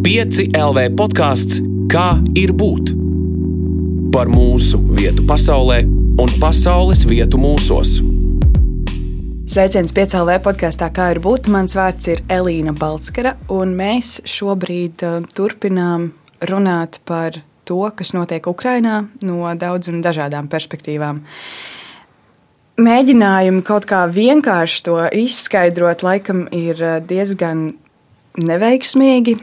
5 LV podkāsts Kā ir būt? Par mūsu vietu pasaulē un pasaules vietu mūsos. Sveiciens piecēlē podkāstā, kā ir būt. Mans vārds ir Elīna Balskara, un mēs šobrīd uh, turpinām runāt par to, kas notiek Ukrajinā no daudzām dažādām perspektīvām. Mēģinājumi kaut kā vienkārši to izskaidrot, laikam, ir uh, diezgan neveiksmīgi.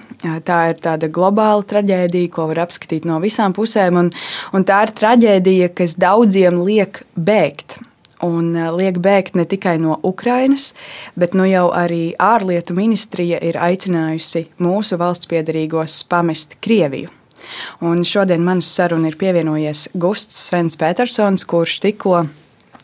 Tā ir tāda globāla traģēdija, ko var apskatīt no visām pusēm. Un, un tā ir traģēdija, kas daudziem liek bēgt. Un liek bēgt ne tikai no Ukrainas, bet nu jau arī ārlietu ministrija ir aicinājusi mūsu valsts piedarīgos pamest Krieviju. Un šodien manā sarunā ir pievienojies Gusts Svens Petersons, kurš tikko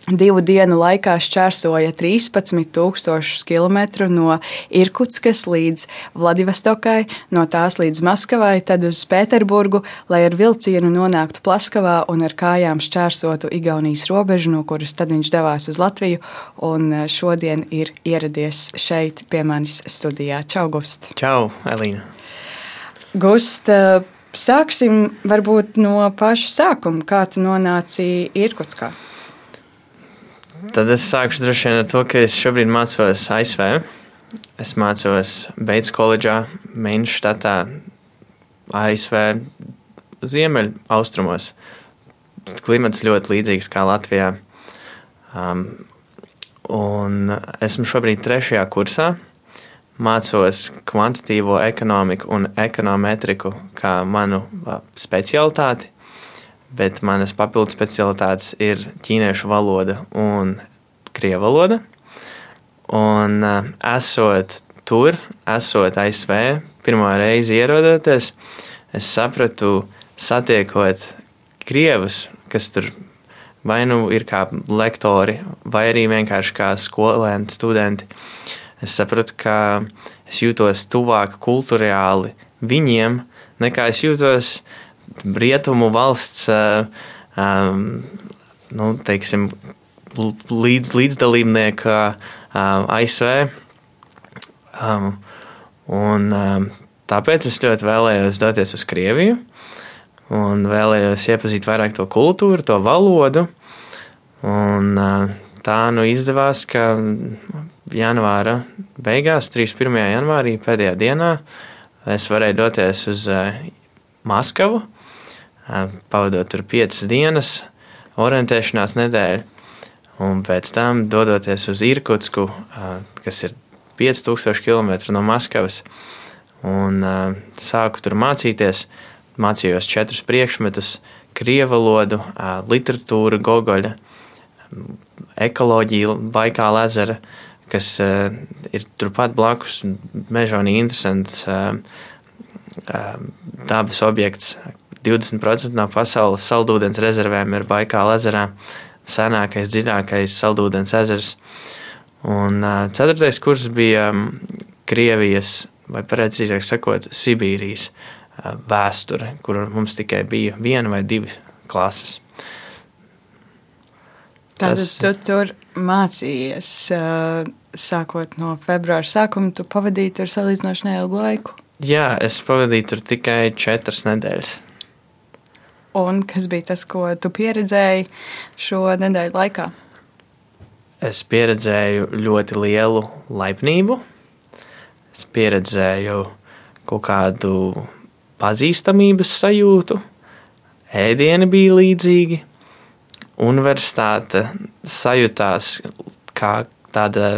Divu dienu laikā šķērsoja 13,000 km no Irkutskas līdz Vladivostokai, no tās līdz Maskavai, tad uz Pēterburgu, lai ar vilcienu nonāktu Plaskavā un ar kājām šķērsotu Igaunijas robežu, no kuras tad viņš devās uz Latviju. Un eh, šodien ir ieradies šeit pie manis studijā. Čau, Gust! Čau, Elīna! Gust, eh, sāksim varbūt no paša sākuma. Kā tu nonāci Irkutskā? Tad es sākšu droši vien ar to, ka es šobrīd mācos ASV. Es mācos Beigas koledžā, Mēneša štatā, ASV ziemeļaustrumos. Klimats ļoti līdzīgs kā Latvijā. Um, un esmu šobrīd trešajā kursā. Mācos kvantitīvo ekonomiku un ekonometriku kā manu specialitāti bet manas papildu specialitātes ir ķīniešu valoda un krievu valoda. Un uh, esot tur, esot ASV, pirmo reizi ierodoties, es sapratu, satiekot krievus, kas tur vai nu ir kā lektori, vai arī vienkārši kā skolēni, studenti. Es sapratu, ka es jūtos tuvāk kultūrāli viņiem, nekā es jūtos rietumu valsts um, nu, teiksim, līdz, līdzdalībnieka uh, ASV. Um, un, um, tāpēc es ļoti vēlējos doties uz Krieviju un vēlējos iepazīt vairāk to kultūru, to valodu. Un, uh, tā nu izdevās, ka janvāra beigās, 31. janvārī, pēdējā dienā, es varēju doties uz uh, Maskavu pavadot tur piecas dienas, orientēšanās nedēļu, un pēc tam dodoties uz Irkutsku, kas ir 5000 km no Maskavas, un sāku tur mācīties. Mācījos četrus priekšmetus, krievu valodu, literatūru, gogoļa, ekoloģiju, Baikāla ezera, kas ir turpat blakus mežonī interesants dabas objekts, 20% no pasaules saldūdens rezervēm ir Baikāla ezerā, senākais, dziļākais saldūdens ezers. Un ceturtais kurs bija Krievijas, vai precīzāk sakot, Sibīrijas vēsture, kur mums tikai bija viena vai divas klases. Tātad Tas, tu tur mācījies, sākot no februāra sākuma, tu pavadīji tur salīdzinoši neilgu laiku. Jā, es pavadīju tur tikai četras nedēļas. Un kas bija tas, ko tu pieredzēji šo nedēļu laikā? Es pieredzēju ļoti lielu laipnību. Es pieredzēju kaut kādu pazīstamības sajūtu. Ēdieni bija līdzīgi. Universitāte sajūtās kā tāda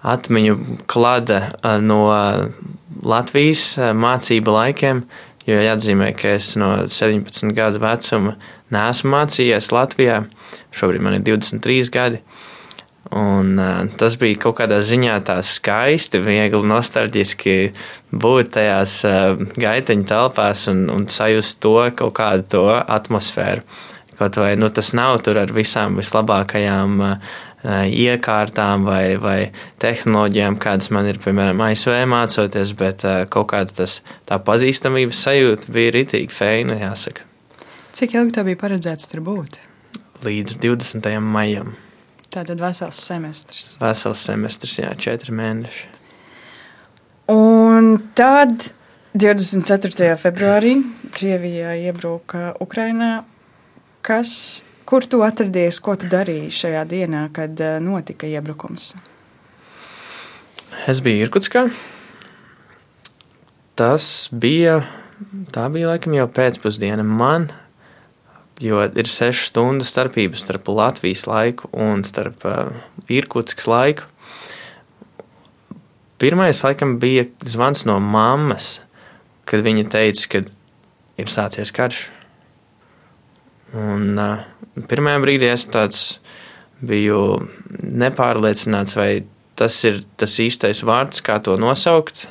atmiņu klade no Latvijas mācību laikiem, Jo jāatzīmē, ka es no 17 gadu vecuma neesmu mācījies Latvijā. Šobrīd man ir 23 gadi. Un, uh, tas bija kaut kādā ziņā tā skaisti, viegli nostalģiski būt tajās uh, gaiteņu telpās un, un sajust to kaut kādu to atmosfēru. Kaut vai nu, tas nav tur ar visām vislabākajām uh, iekārtām vai, vai tehnoloģijām, kādas man ir, piemēram, ASV mācoties, bet kaut kāda tas, tā pazīstamības sajūta bija ritīgi feina, jāsaka. Cik ilgi tā bija paredzēts tur būt? Līdz 20. maijam. Tātad vesels semestris. Vesels semestris, jā, četri mēneši. Un tad 24. februārī Krievijā iebruka Ukrainā. Kas, kur tu atradies, ko tu darīji šajā dienā, kad eh, notika iebrukums? Es biju Irkutskā. Tas bija, tā bija laikam jau pēcpusdiena man, jo ir sešu stundu starpība starp Latvijas laiku un starp uh, Irkutskas laiku. Pirmais laikam bija zvans no mammas, kad viņa teica, ka ir sācies karš. Un, uh, pirmajā brīdī es biju nepārliecināts, vai tas ir tas īstais vārds, kā to nosaukt.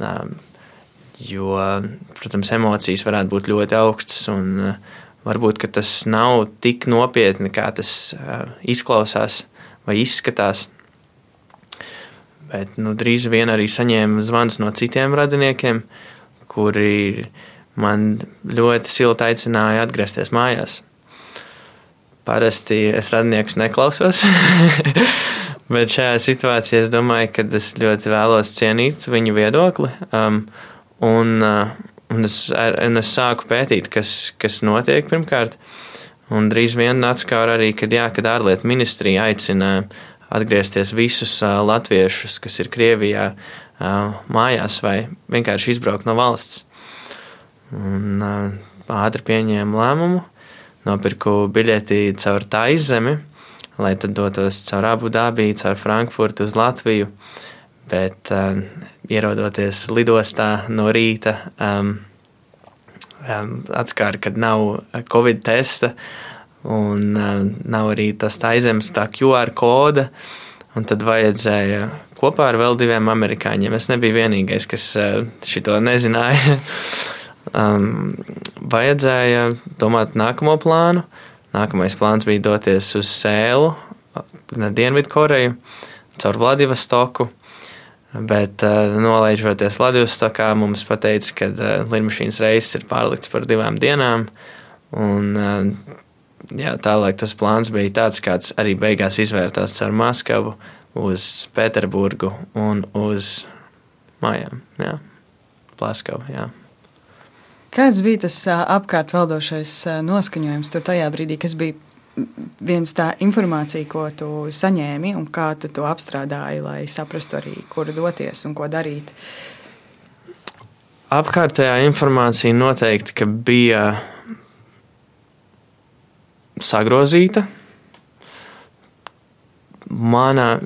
Uh, jo, protams, emocijas varētu būt ļoti augstas, un uh, varbūt tas nav tik nopietni, kā tas uh, izklausās vai izskatās. Bet nu, drīz vien arī saņēmu zvanus no citiem radiniekiem, kuri man ļoti silti aicināja atgriezties mājās. Parasti es radniekus neklausos, bet šajā situācijā es domāju, ka es ļoti vēlos cienīt viņu viedokli. Um, un, uh, un, es, un es sāku pētīt, kas, kas notiek pirmkārt. Un drīz vien atklāja arī, kad, jā, kad ārlietu ministrija aicina atgriezties visus uh, latviešus, kas ir Krievijā, mājās vai vienkārši izbraukt no valsts. Un, ātri pieņēmu lēmumu, nopirku biļeti caur tā izzemi, lai tad dotos caur Abu Dabiju, caur Frankfurtu uz Latviju. Bet uh, ierodoties lidostā no rīta, um, um, atskāra, ka nav Covid testa un uh, nav arī tas tā izzemes tā QR koda. Un tad vajadzēja kopā ar vēl diviem amerikāņiem. Es nebiju vienīgais, kas eh, šo nezināja. um, vajadzēja domāt nākamo plānu. Nākamais plāns bija doties uz Sēlu, Dienvidkoreju, caur Vladivostoku. Bet, uh, nolaižoties Latvijas-Stokā, mums teica, ka uh, lidmašīnas reizes ir pārlikts par divām dienām. Un, uh, jā, tālāk tas plāns bija tāds, kāds arī beigās izvērtās caur Maskavu, uz Pēterburgu un uz mājām. Jā, Plaskavu. Jā. Kāds bija tas apkārt valdošais noskaņojums tur tajā brīdī, kas bija viens tā informācija, ko tu saņēmi un kā tu to apstrādāji, lai saprastu arī, kur doties un ko darīt? Apkārtējā informācija noteikti bija sagrozīta. Mana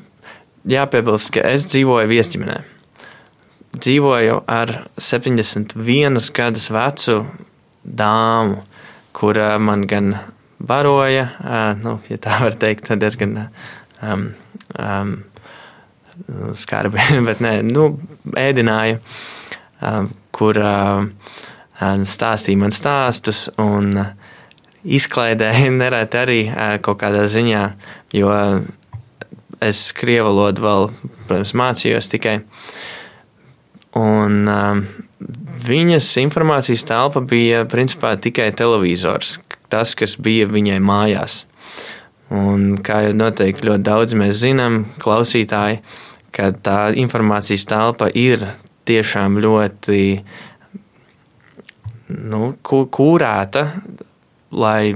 jāpiebilst, ka es dzīvoju viesģimenē. Dzīvoju ar 71 gadus vecu dāmu, kura man gan baroja, nu, ja tā var teikt, diezgan um, um, skarbi, bet nē, nu, ēdināja, um, kur um, stāstīja man stāstus un izklaidēja nereti arī kaut kādā ziņā, jo es krievu valodu vēl, protams, mācījos tikai. Un um, viņas informācijas telpa bija principā tikai televizors, tas, kas bija viņai mājās. Un, kā jau noteikti ļoti daudz mēs zinām, klausītāji, ka tā informācijas telpa ir tiešām ļoti nu, kūrēta, lai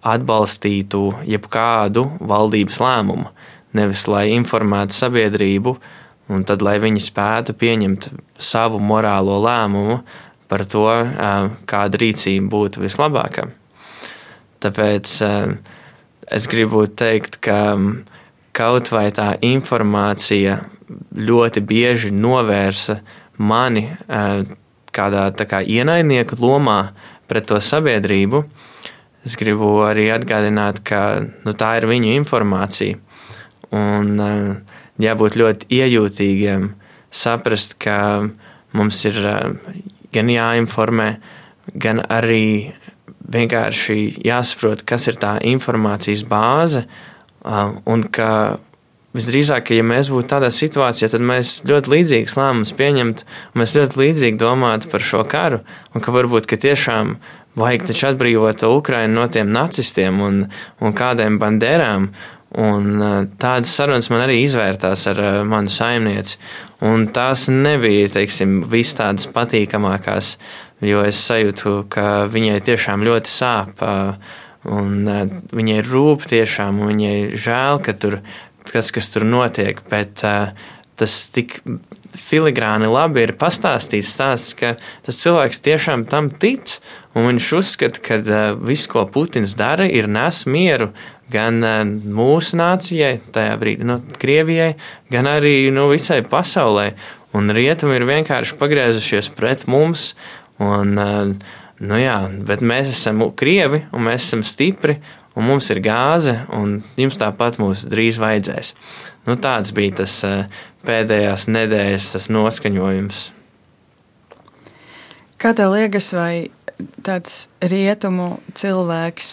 atbalstītu jebkādu valdības lēmumu nevis lai informētu sabiedrību, un tad, lai viņi spētu pieņemt savu morālo lēmumu par to, kāda rīcība būtu vislabākā. Tāpēc es gribu teikt, ka kaut vai tā informācija ļoti bieži novērsa mani kādā kā ienaidnieka lomā pret to sabiedrību. Es gribu arī atgādināt, ka nu, tā ir viņu informācija un uh, jābūt ļoti iejūtīgiem, saprast, ka mums ir uh, gan jāinformē, gan arī vienkārši jāsaprot, kas ir tā informācijas bāze, uh, un ka visdrīzāk, ka ja mēs būtu tādā situācijā, tad mēs ļoti līdzīgus lēmumus pieņemtu, mēs ļoti līdzīgi domātu par šo karu, un ka varbūt ka tiešām vajag taču atbrīvot Ukrainu no tiem nacistiem un, un kādiem banderām, Un tādas sarunas man arī izvērtās ar manu saimnieci. Un tās nebija, teiksim, vis tādas patīkamākās, jo es sajūtu, ka viņai tiešām ļoti sāp. Un viņai rūp tiešām, un viņai žēl, ka tur kas, kas tur notiek. Bet tas tik filigrāni labi ir pastāstīts stāsts, ka tas cilvēks tiešām tam tic. Un viņš uzskata, ka viss, ko Putins dara, ir nes mieru gan eh, mūsu nācijai, tajā brīdī nu, Krievijai, gan arī nu, visai pasaulē. Un rietumi ir vienkārši pagriezušies pret mums. Un, eh, nu, jā, bet mēs esam krievi un mēs esam stipri. Un mums ir gāze, un jums tāpat mūs drīz vajadzēs. Nu, tāds bija tas eh, pēdējās nedēļas noskaņojums. Kā tev liekas, vai tāds rietumu cilvēks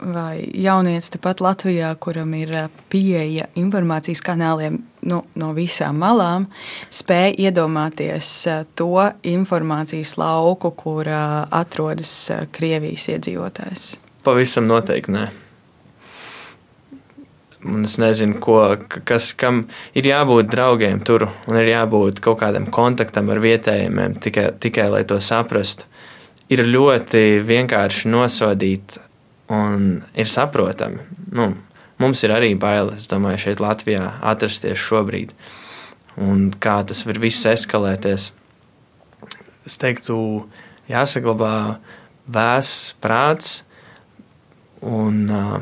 vai jaunietis tepat Latvijā, kuram ir pieeja informācijas kanāliem nu, no visām malām, spēj iedomāties to informācijas lauku, kur atrodas Krievijas iedzīvotājs? Pavisam noteikti nē. Un es nezinu, ko, kas, kam ir jābūt draugiem tur, un ir jābūt kaut kādam kontaktam ar vietējiem, tikai, tikai lai to saprastu. Ir ļoti vienkārši nosodīt un ir saprotami. Nu, mums ir arī bail, es domāju, šeit Latvijā atrasties šobrīd. Un kā tas var viss eskalēties. Es teiktu, jāsaglabā vēss prāts un uh,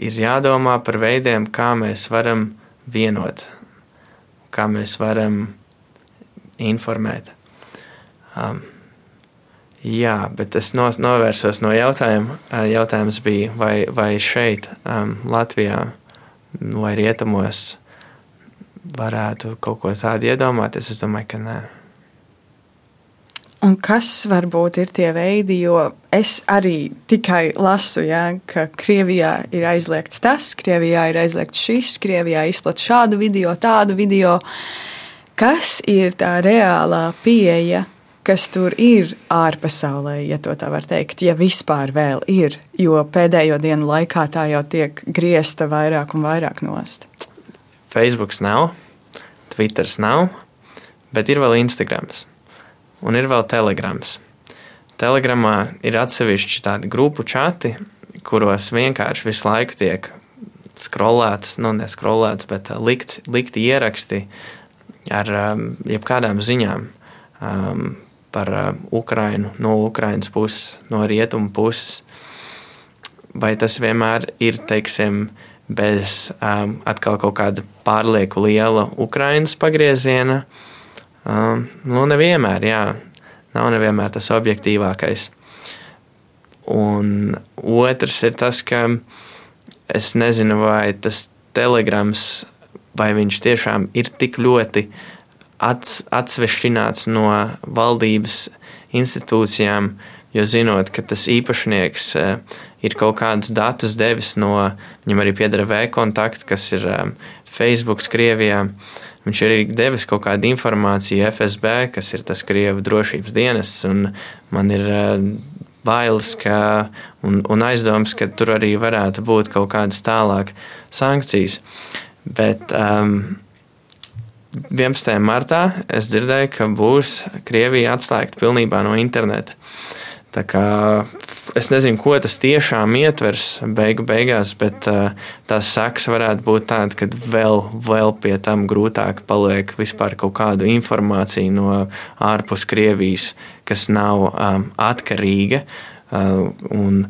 ir jādomā par veidiem, kā mēs varam vienot, kā mēs varam informēt. Um, Jā, bet es novērsos no jautājuma. Jautājums bija, vai, vai šeit, um, Latvijā vai Rietumos, varētu kaut ko tādu iedomāties. Es domāju, ka nē. Un kas varbūt ir tie veidi, jo es arī tikai lasu, ja, ka Krievijā ir aizliegts tas, Krievijā ir aizliegts šis, Krievijā izplatīts šādu video, tādu video. Kas ir tā reālā pieeja kas tur ir ārpasaulē, ja tā var teikt, ja vispār vēl ir, jo pēdējo dienu laikā tā jau tiek griezta vairāk un vairāk nost. Facebook nav, Twitter nav, bet ir vēl Instagram un ir vēl Telegrams. Telegramā ir atsevišķi tādi grupu čati, kuros vienkārši visu laiku tiek skrolēts, nu, neskrolēts, bet uh, likts, likti ieraksti ar um, jebkādām ziņām. Um, par uh, Ukrainu no Ukrainas puses, no rietumu puses. Vai tas vienmēr ir, teiksim, bez um, atkal kaut kāda pārlieku liela Ukrainas pagrieziena? Um, nu, nevienmēr, jā, nav nevienmēr tas objektīvākais. Un otrs ir tas, ka es nezinu, vai tas telegrams, vai viņš tiešām ir tik ļoti uh, ats, atsvešķināts no valdības institūcijām, jo zinot, ka tas īpašnieks eh, ir kaut kādus datus devis no, viņam arī piedara V-kontakti, kas ir eh, Facebook, Krievijā. Viņš arī devis kaut kādu informāciju FSB, kas ir tas Krievijas drošības dienests, un man ir eh, bailes ka, un, un aizdoms, ka tur arī varētu būt kaut kādas tālākas sankcijas. Bet um, 11. martā es dzirdēju, ka būs Krievija atslēgta pilnībā no interneta. Tā kā es nezinu, ko tas tiešām ietvers beigu beigās, bet tās sekas varētu būt tādas, ka vēl, vēl pie tam grūtāk paliek vispār kaut kādu informāciju no ārpus Krievijas, kas nav um, atkarīga uh, un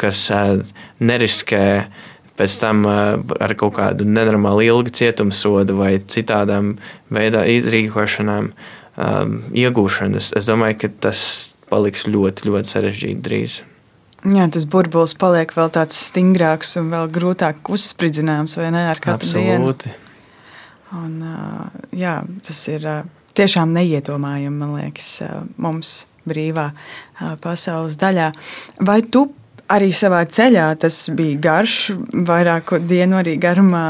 kas uh, neriskē uh, pēc tam ar kaut kādu nenormālu ilgu cietumsodu vai citādām veidā izrīkošanām um, iegūšanu. Es, es domāju, ka tas paliks ļoti, ļoti sarežģīti drīz. Jā, tas burbulis paliek vēl tāds stingrāks un vēl grūtāk uzspridzināms, vai ne? Ar katru Absolūti. dienu. Un, jā, tas ir tiešām neiedomājami, man liekas, mums brīvā pasaules daļā. Vai tu arī savā ceļā tas bija garš, vairāku dienu arī garumā.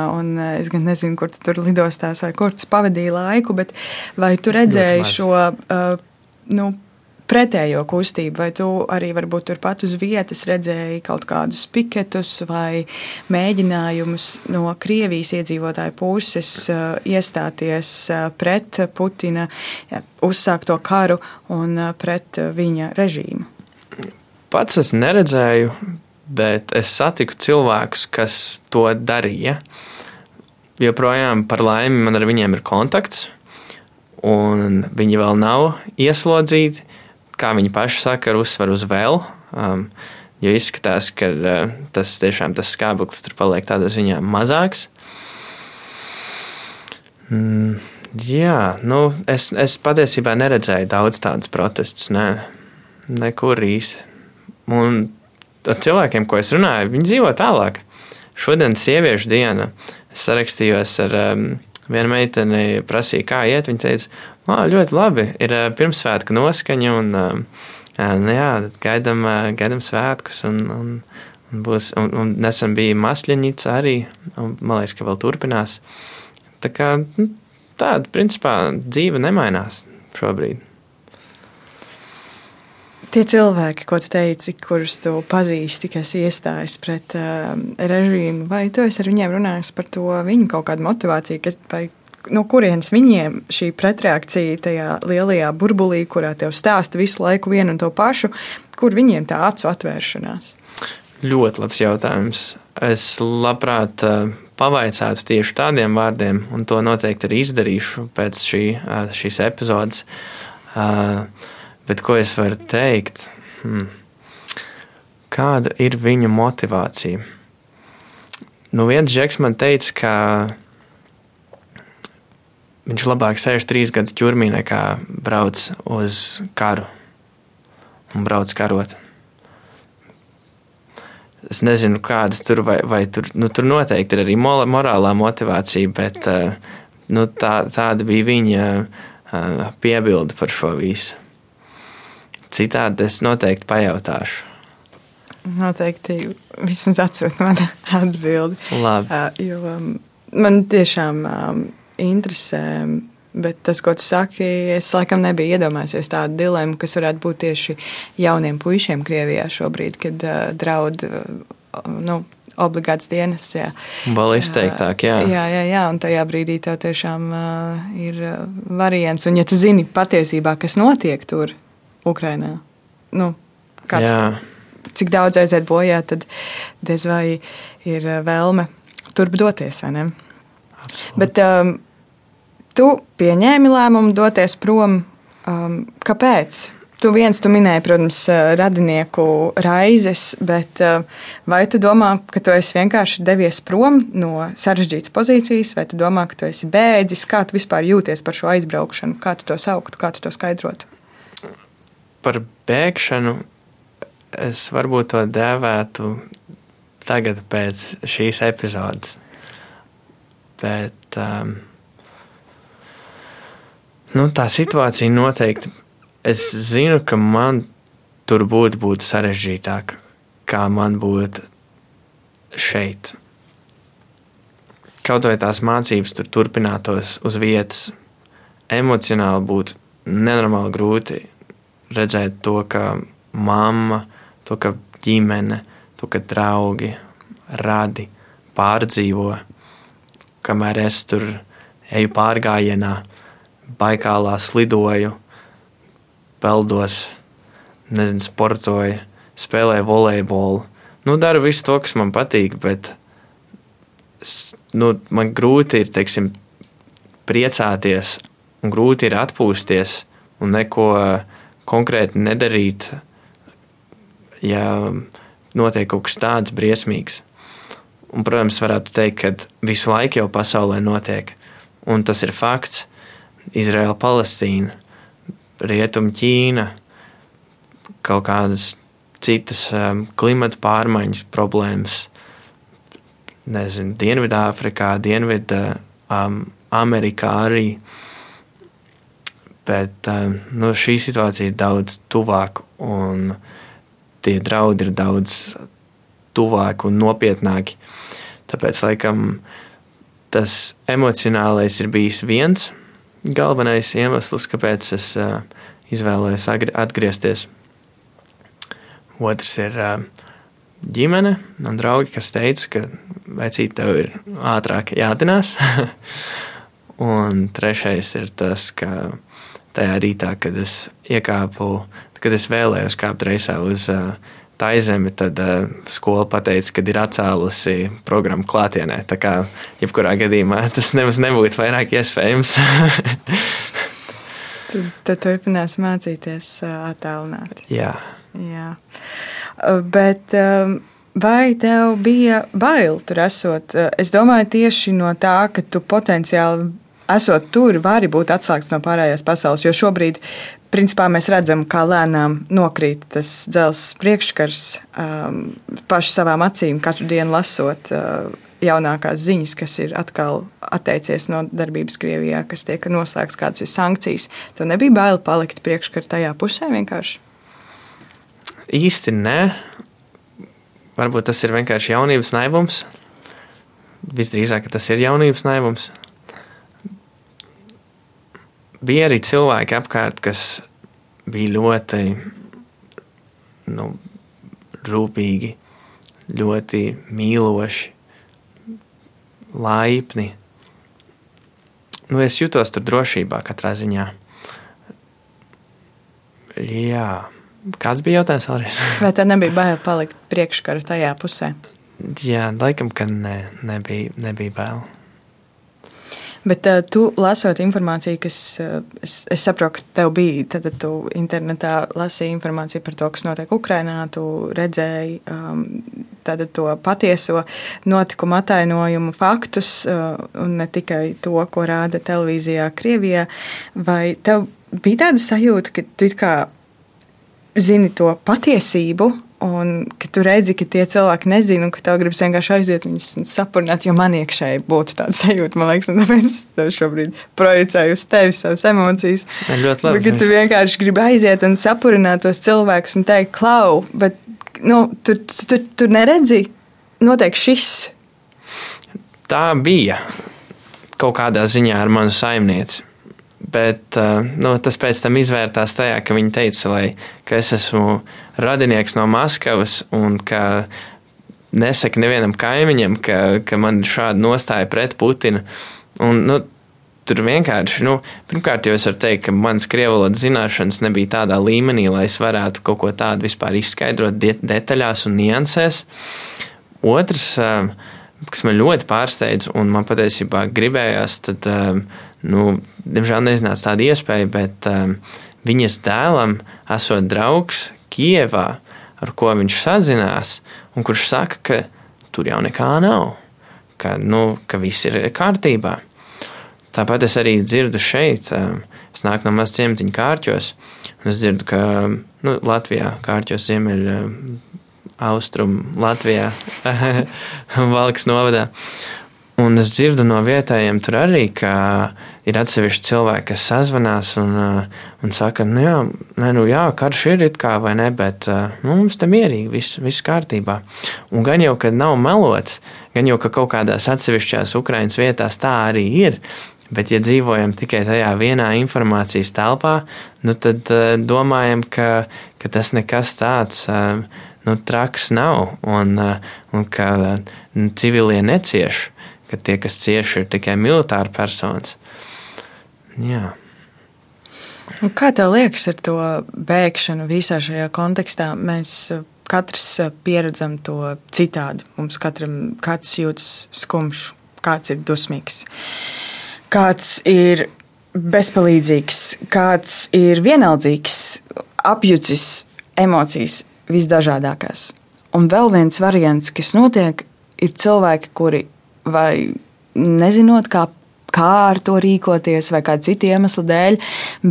Es gan nezinu, kur tu tur lidostās vai kur tu pavadīji laiku, bet vai tu redzēji šo uh, nu, pretējo kustību, vai tu arī varbūt turpat uz vietas redzēji kaut kādus piketus vai mēģinājumus no Krievijas iedzīvotāju puses uh, iestāties uh, pret Putina uzsākto karu un pret viņa režīmu? Pats es neredzēju, bet es satiku cilvēkus, kas to darīja. Joprojām par laimi man ar viņiem ir kontakts, un viņi vēl nav ieslodzīti kā viņi paši saka, ar uzsvaru uz vēl. Um, jo izskatās, ka uh, tas tiešām tas skābeklis tur paliek tādā ziņā mazāks. Mm, jā, nu, es, es patiesībā neredzēju daudz tādus protestus. Ne, nekur īsti. Un ar cilvēkiem, ko es runāju, viņi dzīvo tālāk. Šodien sieviešu diena. Es sarakstījos ar um, vienu meiteni, prasīju, kā iet. Viņa teica, ļoti labi. Ir pirmsvētku noskaņa, un nu, jā, gaidām, gaidām svētkus. Un, un, un, būs, un, un nesen bija masļaņica arī, un man liekas, ka vēl turpinās. Tā kā nu, tāda, principā, dzīve nemainās šobrīd. Tie cilvēki, ko tu teici, kurus tu pazīsti, kas iestājas pret uh, režīmu, vai tu esi ar viņiem runājis par to viņu kaut kādu motivāciju, kas, vai no kurienes viņiem šī pretreakcija tajā lielajā burbulī, kurā tev stāsta visu laiku vienu un to pašu, kur viņiem tā acu atvēršanās? Ļoti labs jautājums. Es labprāt uh, pavaicātu tieši tādiem vārdiem, un to noteikti arī izdarīšu pēc šī, uh, šīs epizodes. Uh, bet ko es varu teikt? Hmm. Kāda ir viņu motivācija? Nu, viens žeks man teica, ka viņš labāk sēž trīs gadus ķurmī nekā brauc uz karu un brauc karot. Es nezinu, kādas tur vai, vai tur, nu, tur noteikti ir arī morālā motivācija, bet eh, nu, tā, tāda bija viņa eh, piebilde par šo visu. Citādi es noteikti pajautāšu. Noteikti vismaz atsūta man atbildi. Labi. Uh, jo um, man tiešām um, interesē. Bet tas, ko tu saki, es laikam nebiju iedomājies tādu dilemmu, kas varētu būt tieši jauniem puišiem Krievijā šobrīd, kad uh, draud uh, nu, obligāts dienas. Jā. Vēl izteiktāk, jā. Jā, jā, jā, un tajā brīdī tev tiešām uh, ir variants. Un ja tu zini patiesībā, kas notiek tur, Ukrainā, nu, kāds, jā. cik daudz aiziet bojā, tad diez vai ir vēlme turp doties. Bet, um, Tu pieņēmi lēmumu doties prom. Um, kāpēc? Tu viens tu minēji, protams, uh, radinieku raizes, bet uh, vai tu domā, ka tu esi vienkārši devies prom no sarežģītas pozīcijas, vai tu domā, ka tu esi bēdzis? Kā tu vispār jūties par šo aizbraukšanu? Kā tu to sauktu, kā tu to skaidrotu? Par bēgšanu es varbūt to dēvētu tagad pēc šīs epizodes. Bet um, Nu, tā situācija noteikti. Es zinu, ka man tur būtu būt sarežģītāk, kā man būtu šeit. Kaut vai tās mācības tur turpinātos uz vietas, emocionāli būtu nenormāli grūti redzēt to, ka mamma, to, ka ģimene, to, ka draugi, radi pārdzīvo, kamēr es tur eju pārgājienā Baikālā slidoju, peldos, nezinu, sportoju, spēlēju volejbolu. Nu, daru visu to, kas man patīk, bet es, nu, man grūti ir teiksim, priecāties un grūti ir atpūsties un neko konkrēti nedarīt, ja notiek kaut kas tāds briesmīgs. Un, protams, varētu teikt, ka visu laiku jau pasaulē notiek, un tas ir fakts. Izraela, Palestīna, Rietuma Ķīna, kaut kādas citas um, klimata pārmaiņas problēmas. Nezinu, Dienvidāfrikā, Dienvidā, um, Amerikā arī. Bet um, nu, šī situācija ir daudz tuvāka un tie draudi ir daudz tuvāki un nopietnāki. Tāpēc, laikam, tas emocionālais ir bijis viens galvenais iemesls, kāpēc es uh, izvēlējos atgriezties. Otrs ir ģimene un draugi, kas teica, ka vecīt tev ir ātrāk jātinās. un trešais ir tas, ka tajā rītā, kad es iekāpu, kad es vēlējos kāpt reisā uz uh, tā zemi, tad uh, skola pateica, ka ir atcēlusi programmu klātienē. Tā kā jebkurā gadījumā tas nemaz nebūtu vairāk iespējams. tad, tad turpinās mācīties uh, attālināti. Jā. Jā. Bet um, vai tev bija bail tur esot? Es domāju tieši no tā, ka tu potenciāli esot tur, vari būt atslēgts no pārējās pasaules. Jo šobrīd, principā, mēs redzam, kā lēnām nokrīt tas dzelzs priekškars um, paši savām acīm, katru dienu lasot. Uh, jaunākās ziņas, kas ir atkal atteicies no darbības Krievijā, kas tiek noslēgts, kādas ir sankcijas. Tev nebija bail palikt priekškarā tajā pusē vienkārši? Īsti nē. Varbūt tas ir vienkārši jaunības naivums. Visdrīzāk tas ir jaunības naivums bija arī cilvēki apkārt, kas bija ļoti nu, rūpīgi, ļoti mīloši, laipni. Nu, es jutos tur drošībā katrā ziņā. Jā. Kāds bija jautājums vēlreiz? Vai tev nebija bail palikt priekškara tajā pusē? Jā, laikam, ka ne, nebija, nebija bail. Bet uh, tu lasot informāciju, kas uh, es, es saprotu, ka tev bija, tad tu internetā lasīji informāciju par to, kas notiek Ukrajinā, tu redzēji um, to patieso notikumu atainojumu faktus, uh, un ne tikai to, ko rāda televīzijā Krievijā. Vai tev bija tāda sajūta, ka tu kā zini to patiesību? Un ka tu redzi, ka tie cilvēki nezina, un ka tev gribas vienkārši aiziet viņus un sapurnāt, jo man iekšēji būtu tāda sajūta, man liekas, un tāpēc es šobrīd projicēju uz tevi savas emocijas. Ļoti labi. Bet, tu vienkārši gribi aiziet un sapurināt tos cilvēkus un teikt, klau, bet nu, tu, tu, tu, tu neredzi, notiek šis. Tā bija kaut kādā ziņā ar manu saimnieci. Bet uh, nu, tas pēc tam izvērtās tajā, ka viņi teica, lai, ka es esmu radinieks no Maskavas un ka nesaka nevienam kaimiņam, ka, ka man ir šāda nostāja pret Putinu. Un, nu, tur vienkārši, nu, pirmkārt, jau es varu teikt, ka manas krievalodas zināšanas nebija tādā līmenī, lai es varētu kaut ko tādu vispār izskaidrot de detaļās un niansēs. Otrs, kas man ļoti pārsteidz, un man patiesībā gribējās, tad, nu, diemžēl neznāca tāda iespēja, bet viņas dēlam esot draugs, Kievā, ar ko viņš sazinās, un kurš saka, ka tur jau nekā nav, ka, nu, ka viss ir kārtībā. Tāpat es arī dzirdu šeit, um, es nāku no mazas ciematiņa kārķos, un es dzirdu, ka nu, Latvijā, kārķos ziemeļa, austrumu Latvijā, Valkas novadā. Un es dzirdu no vietējiem tur arī, ka ir atsevišķi cilvēki, kas sazvanās un, uh, un saka, nu jā, nē, nu jā, karš ir it kā vai ne, bet uh, nu, mums te mierīgi, viss, viss kārtībā. Un gan jau, ka nav melots, gan jau, ka kaut kādās atsevišķās Ukraiņas vietās tā arī ir. Bet, ja dzīvojam tikai tajā vienā informācijas telpā, nu, tad uh, domājam, ka, ka tas nekas tāds uh, nu, traks nav un, uh, un ka civilie necieš ka tie, kas cieši, ir tikai militāri personas. Jā. Un kā tev liekas ar to bēgšanu visā šajā kontekstā? Mēs eh, katrs eh, pieredzam to citādi. Mums katram jūtas skumjš, kāds ir dusmīgs, kāds ir bezpalīdzīgs, kāds ir vienaldzīgs, apjucis emocijas visdažādākās. Un vēl viens variants, kas notiek, ir cilvēki, kuri vai nezinot, kā kā ar to rīkoties, vai kāda cita iemesla dēļ,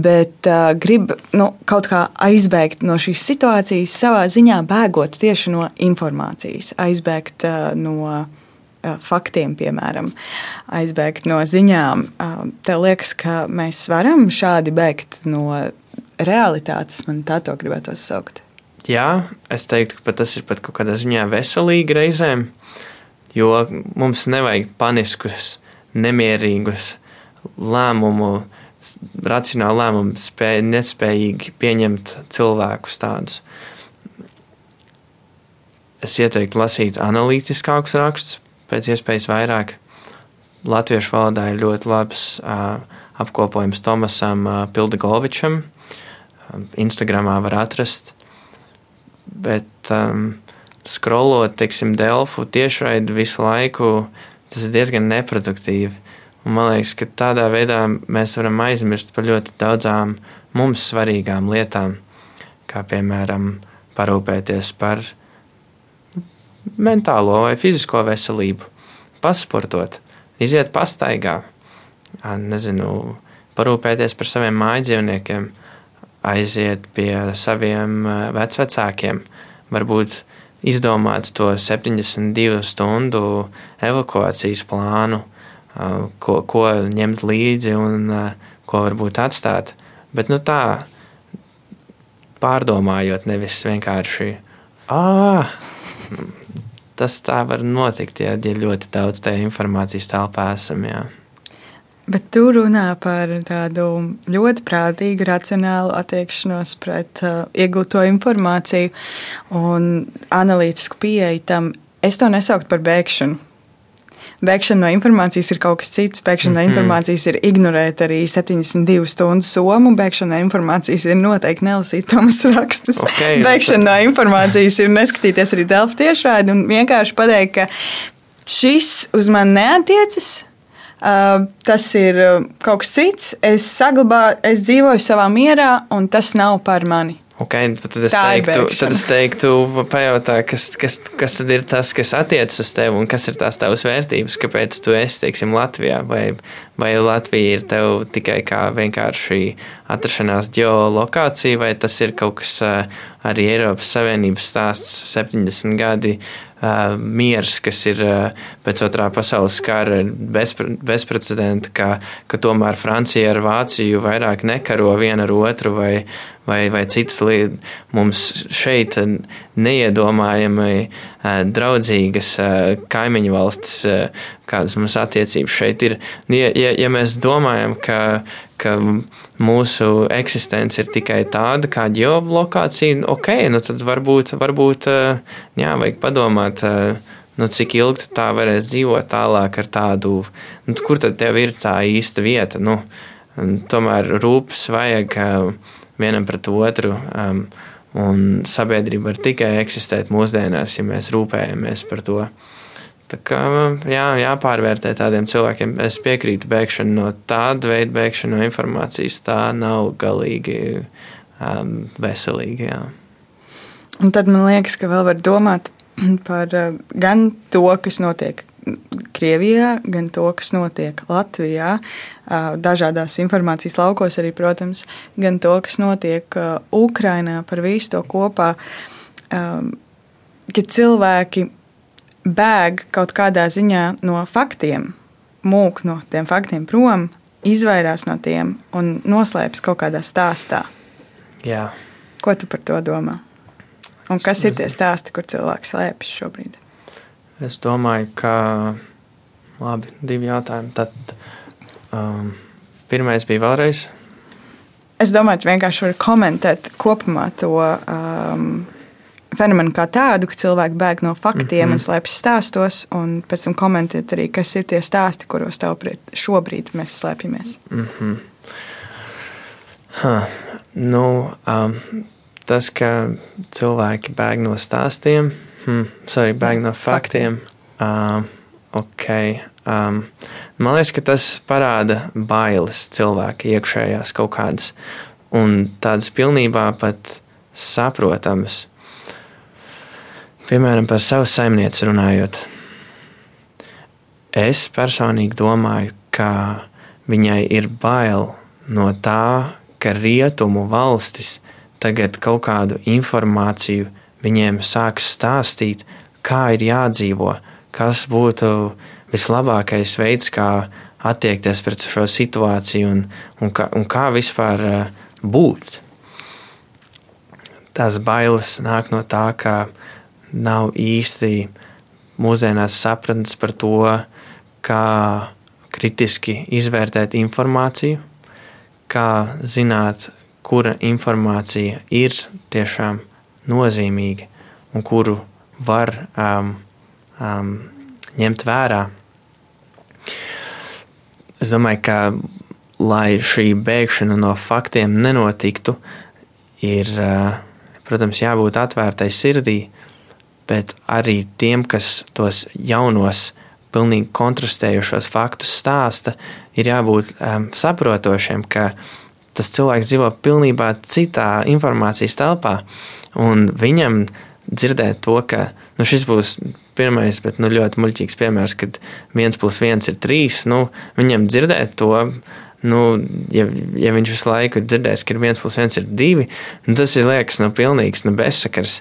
bet uh, grib nu, kaut kā aizbēgt no šīs situācijas, savā ziņā bēgot tieši no informācijas, aizbēgt uh, no faktiem, piemēram, aizbēgt no ziņām. Tev liekas, ka mēs varam šādi bēgt no realitātes, man tā to gribētu saukt. Jā, es teiktu, ka tas ir pat kaut kādā ziņā veselīgi reizēm. Jo mums nevajag paniskus, nemierīgus lēmumu racionāli lēmumu spēj, nespējīgi pieņemt cilvēkus tādus. Es ieteiktu lasīt analītiskākus rakstus, pēc iespējas vairāk. Latviešu valodā ir ļoti labs uh, apkopojums Tomasam uh, Pildegovičam. Instagramā var atrast. Bet um, scrollot, teiksim, Delfu tiešraidi visu laiku, tas ir diezgan neproduktīvi. Un man liekas, ka tādā veidā mēs varam aizmirst par ļoti daudzām mums svarīgām lietām, kā piemēram parūpēties par mentālo vai fizisko veselību, pasportot, iziet pastaigā, nezinu, parūpēties par saviem mājdzīvniekiem, aiziet pie saviem vecvecākiem, varbūt izdomāt to 72 stundu evakuācijas plānu, ko, ko ņemt līdzi un ko varbūt atstāt. Bet nu, tā pārdomājot, nevis vienkārši. Tas tā var notikt, ja ir ļoti daudz tādu informācijas telpā esam. Jā. Bet tu runā par tādu ļoti prātīgu, racionālu attiekšanos pret uh, iegūto informāciju un analītisku pieeju tam. Es to nesauktu par bēgšanu Bēgšana no informācijas ir kaut kas cits. Bēgšana mm -hmm. no mhm. informācijas ir ignorēt arī 72 stundu somu. Bēgšana no informācijas ir noteikti nelasīt Tomas rakstus. Okay, Bēgšana no informācijas ir neskatīties arī telpu tiešraidi un vienkārši pateikt, ka šis uz mani neatiecas. Tas ir kaut kas cits. Es saglabāju, es dzīvoju savā mierā, un tas nav par mani. Okay, tad, es teiktu, tad es teiktu, pajautā, kas, kas, kas tad ir tas, kas attiecas uz tevi un kas ir tās tavas vērtības, kāpēc tu esi, teiksim, Latvijā, vai, vai Latvija ir tev tikai kā vienkārši atrašanās geolokācija, vai tas ir kaut kas arī Eiropas Savienības stāsts 70 gadi uh, miers, kas ir uh, pēc otrā pasaules kara bezpre, bezprecedenta, ka, ka tomēr Francija ar Vāciju vairāk nekaro viena ar otru, vai, vai, vai citas lietas. Mums šeit neiedomājami uh, draudzīgas uh, kaimiņu valstis, uh, kādas mums attiecības šeit ir. Ja, ja, ja mēs domājam, ka, ka mūsu eksistence ir tikai tāda kā ģeolokācija, ok, nu tad varbūt, varbūt jā, vajag padomāt. Nu, cik ilgi tā varēs dzīvot tālāk ar tādu, nu, kur tad tev ir tā īsta vieta? Nu, tomēr rūpes vajag vienam pret otru. Um, un sabiedrība var tikai eksistēt mūsdienās, ja mēs rūpējamies par to. Tā kā jā, jāpārvērtē tādiem cilvēkiem. Es piekrītu, bēgšana no tāda veida bēgšana no informācijas, tā nav galīgi um, veselīga. Jā. Un tad man liekas, ka vēl var domāt par uh, gan to, kas notiek Krievijā, gan to, kas notiek Latvijā, dažādās informācijas laukos arī, protams, gan to, kas notiek Ukrainā par visu to kopā. Ka cilvēki bēg kaut kādā ziņā no faktiem, mūk no tiem faktiem prom, izvairās no tiem un noslēpjas kaut kādā stāstā. Jā. Ko tu par to domā? Un kas ir tie stāsti, kur cilvēks slēpjas šobrīd? Es domāju, ka labi, divi jautājumi. Tad um, pirmais bija vēlreiz. Es domāju, ka vienkārši var komentēt kopumā to. Um, fenomenu kā tādu, ka cilvēki bēg no faktiem mm -hmm. un slēpjas stāstos, un pēc tam komentēt arī, kas ir tie stāsti, kuros tavuprāt šobrīd mēs slēpjamies. Mm -hmm. huh. nu, um, tas, ka cilvēki bēg no stāstiem, hmm, sorry, bēg no faktiem. Um, okay. um, man liekas, ka tas parāda bailes cilvēka iekšējās kaut kādas, un tādas pilnībā pat saprotamas. Piemēram, par savu saimnieci runājot. Es personīgi domāju, ka viņai ir bail no tā, ka rietumu valstis tagad kaut kādu informāciju viņiem sāks stāstīt, kā ir jādzīvo, kas būtu vislabākais veids, kā attiekties pret šo situāciju un, un, kā, un kā vispār eh, būt. Tās bailes nāk no tā, ka nav īsti mūsdienās sapratnes par to, kā kritiski izvērtēt informāciju, kā zināt, kura informācija ir tiešām nozīmīga un kuru var um, um, ņemt vērā. Es domāju, ka, lai šī bēgšana no faktiem nenotiktu, ir, uh, protams, jābūt atvērtai sirdī, bet arī tiem, kas tos jaunos, pilnīgi kontrastējušos faktus stāsta, ir jābūt um, saprotošiem, ka tas cilvēks dzīvo pilnībā citā informācijas telpā, un viņam dzirdēt to, ka nu, šis būs pirmais, bet nu, ļoti muļķīgs piemērs, kad viens plus viens ir trīs. Nu, viņam dzirdēt to, nu, ja, ja viņš visu laiku dzirdēs, ka viens plus viens ir divi, nu, tas ir liekas, nu, pilnīgs nu, bezsakars.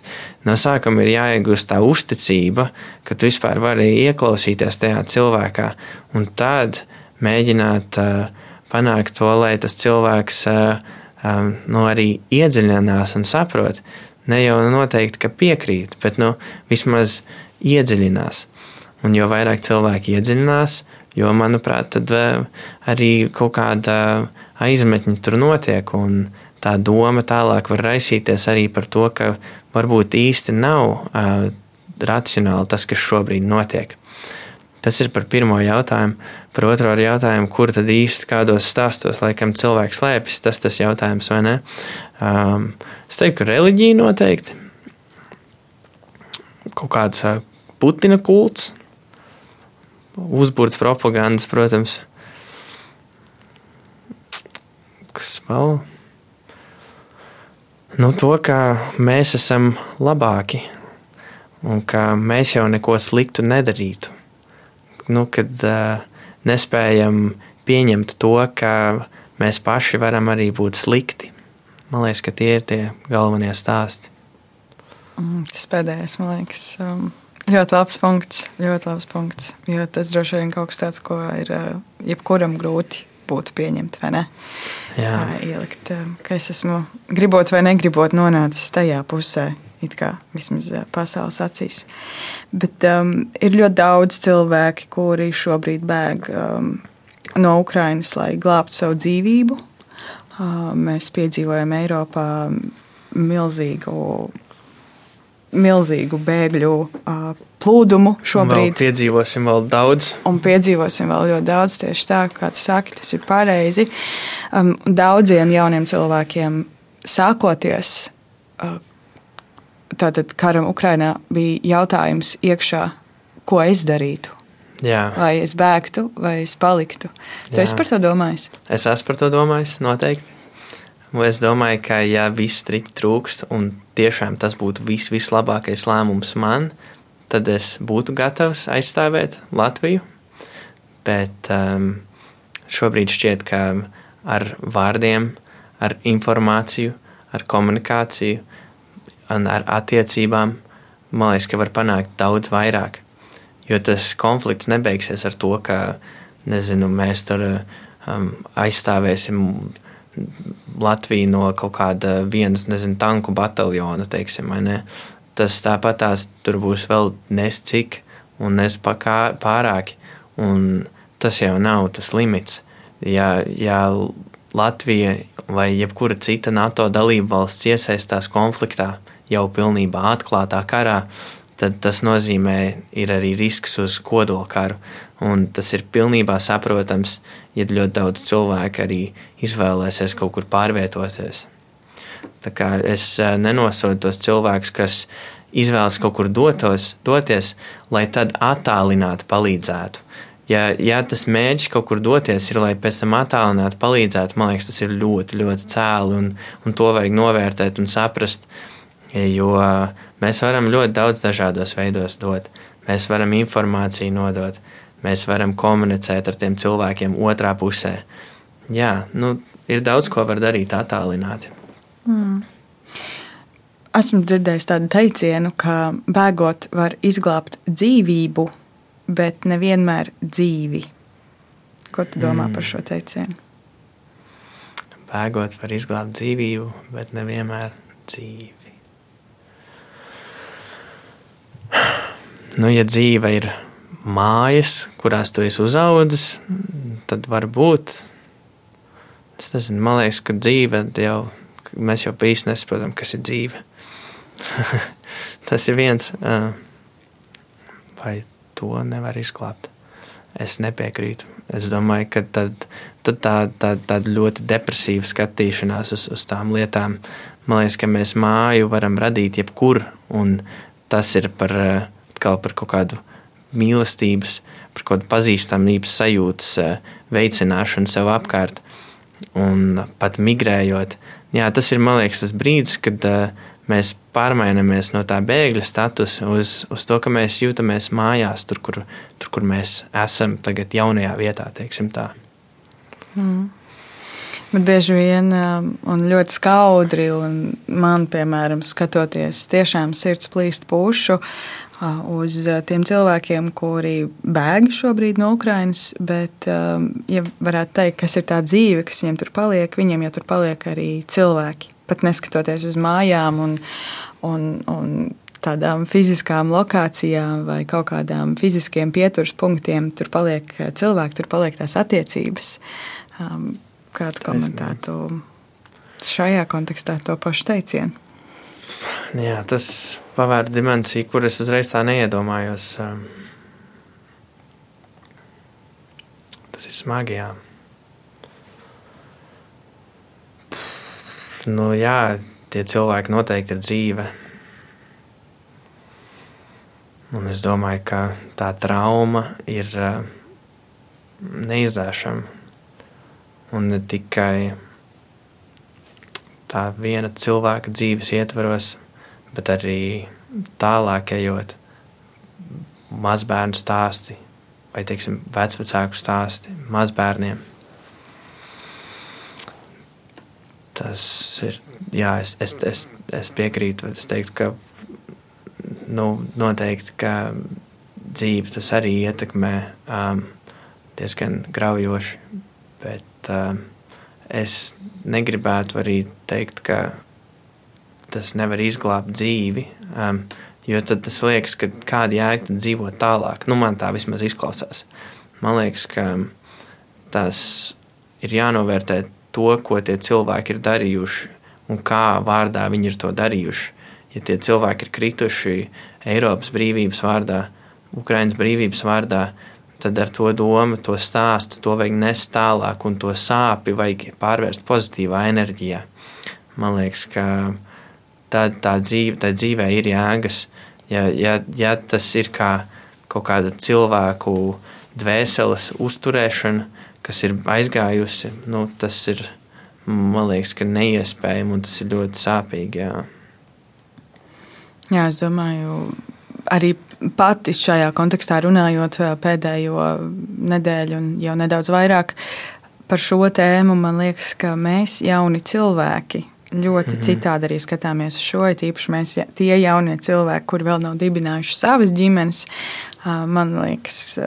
No sākuma ir jāiegūst tā uzticība, ka tu vispār vari ieklausīties tajā cilvēkā, un tad mēģināt uh, panākt to, lai tas cilvēks uh, um, nu, arī iedziļinās un saprot ne jau noteikti, ka piekrīt, bet nu, vismaz iedziļinās. Un jo vairāk cilvēki iedziļinās, jo, manuprāt, tad arī kaut kāda aizmetņa tur notiek. Un tā doma tālāk var raisīties arī par to, ka varbūt īsti nav uh, racionāli tas, kas šobrīd notiek. Tas ir par pirmo jautājumu. Par otro jautājumu, kur tad īsti kādos stāstos laikam cilvēks slēpjas, tas tas jautājums, vai ne? Um, es teiktu, ka reliģija noteikti. Kaut kāds uh, Putina kults, uzbūrts propagandas, protams. Kas vēl? Nu, to, ka mēs esam labāki un ka mēs jau neko sliktu nedarītu nu, kad uh, nespējam pieņemt to, ka mēs paši varam arī būt slikti. Man liekas, ka tie ir tie galvenie stāsti. Mm, tas pēdējais, man liekas, um, ļoti labs punkts. Ļoti labs punkts jo tas droši vien kaut kas tāds, ko ir uh, jebkuram grūti būtu pieņemt, vai ne? Jā. Ielikt, uh, ka es esmu gribot vai negribot nonācis tajā pusē, kā vismaz pasaules acīs. Bet um, ir ļoti daudz cilvēki, kuri šobrīd bēg um, no Ukrainas, lai glābtu savu dzīvību. Uh, mēs piedzīvojam Eiropā milzīgu, milzīgu bēgļu uh, plūdumu šobrīd. Vēl piedzīvosim vēl daudz. Un piedzīvosim vēl ļoti daudz tieši tā, kā tu saki, tas ir pareizi. Um, daudziem jauniem cilvēkiem sākoties, uh, tātad karam Ukrainā bija jautājums iekšā, ko es darītu. Jā. Vai es bēgtu, vai es paliktu. Tu esi par to domājis? Es esmu par to domājis, noteikti. Es domāju, ka ja viss strikti trūkst, un tiešām tas būtu vis, vislabākais lēmums man, tad es būtu gatavs aizstāvēt Latviju. Bet um, šobrīd šķiet, ka ar vārdiem, ar informāciju, ar komunikāciju un ar attiecībām, man liekas, ka var panākt daudz vairāk. Jo tas konflikts nebeigsies ar to, ka nezinu, mēs tur um, aizstāvēsim Latviju no kaut kāda vienas nezinu, tanku bataljona. Teiksim, tas tāpat tās tur būs vēl nes cik un nes pārāki. Un tas jau nav tas limits. Ja, ja Latvija vai jebkura cita NATO dalība valsts iesaistās konfliktā, jau pilnībā atklātā karā, tad tas nozīmē, ir arī risks uz kodolkaru. Un tas ir pilnībā saprotams, ja ļoti daudz cilvēku arī izvēlēsies kaut kur pārvietoties. Tā kā es e, nenosodu tos cilvēkus, kas izvēlas kaut kur dotos, doties, lai tad attālināti palīdzētu. Ja, ja tas mērķis kaut kur doties ir, lai pēc tam attālināti palīdzētu, man liekas, tas ir ļoti, ļoti cēli un, un to vajag novērtēt un saprast. Uh, Jo mēs varam ļoti daudz dažādos veidos dot. Mēs varam informāciju nodot, mēs varam komunicēt ar tiem cilvēkiem otrā pusē. Jā, nu, ir daudz ko var darīt attālināti. Mm. Esmu dzirdējis tādu teicienu, ka bēgot var izglābt dzīvību, bet nevienmēr dzīvi. Ko tu domā mm. par šo teicienu? Bēgot var izglābt dzīvību, bet nevienmēr dzīvi. Nu, ja dzīve ir mājas, kurās tu esi uzaugusi, tad varbūt Es nezinu, man liekas, ka dzīve jau, mēs jau īsti nesaprotam, kas ir dzīve. Tas ir viens, vai to nevar izglābt. Es nepiekrītu. Es domāju, ka tad, tad tā, tā, tāda ļoti depresīva skatīšanās uz, uz tām lietām, man liekas, ka mēs māju varam radīt jebkur, un tas ir par, par kaut kādu mīlestības, par kaut kādu pazīstamības sajūtas veicināšanu sev apkārt, un pat migrējot. Jā, tas ir, man liekas, tas brīdis, kad uh, mēs pārmainamies no tā bēgļa statusa uz, uz to, ka mēs jūtamies mājās, tur, kur, tur, kur mēs esam tagad, jaunajā vietā, teiksim tā. Mm. Bet bieži vien um, un ļoti skaudri, un man, piemēram, skatoties, tiešām sirds plīst pušu uh, uz uh, tiem cilvēkiem, kuri bēg šobrīd no Ukrainas. Bet, um, ja varētu teikt, kas ir tā dzīve, kas viņiem tur paliek, viņiem jau tur paliek arī cilvēki pat neskatoties uz mājām un, un, un tādām fiziskām lokācijām vai kaut kādām fiziskiem pieturas punktiem, tur paliek cilvēki, tur paliek tās attiecības. Kādu komentētu šajā kontekstā to pašu teicienu? Jā, tas pavēr dimensiju, kuras uzreiz tā neiedomājos. Um, tas ir smagi. Jā. nu, jā, tie cilvēki noteikti ir dzīve. Un es domāju, ka tā trauma ir uh, neizdzēšama. Un ne tikai tā viena cilvēka dzīves ietvaros, bet arī tālāk ejot mazbērnu stāsti vai, teiksim, vecvecāku stāsti mazbērniem. Tas ir, jā, es, es, es, es piekrītu, es teiktu, ka nu, noteikti, ka dzīve tas arī ietekmē um, diezgan graujoši, bet um, es negribētu arī teikt, ka tas nevar izglābt dzīvi, um, jo tad tas liekas, ka kāda jēga dzīvot tālāk. Nu, man tā vismaz izklausās. Man liekas, ka tas ir jānovērtē to, ko tie cilvēki ir darījuši un kā vārdā viņi ir to darījuši. Ja tie cilvēki ir krituši Eiropas brīvības vārdā, Ukraiņas brīvības vārdā, tad ar to domu, to stāstu, to vajag nest tālāk, un to sāpi vajag pārvērst pozitīvā enerģijā. Man liekas, ka tā, tā, dzīve, tā dzīvē ir jēgas. Ja, ja, ja tas ir kā kaut kāda cilvēku dvēseles uzturēšana, kas ir aizgājusi, nu, tas ir man liekas, neiespējami un tas ir ļoti sāpīgi. Jā. jā, es domāju, arī pati šajā kontekstā runājot pēdējo nedēļu un jau nedaudz vairāk par šo tēmu, man liekas, ka mēs, jauni cilvēki, ļoti -hmm. citādi arī skatāmies uz šo. Īpaši mēs, tie jaunie cilvēki, kuri vēl nav dibinājuši savas ģimenes, man liekas,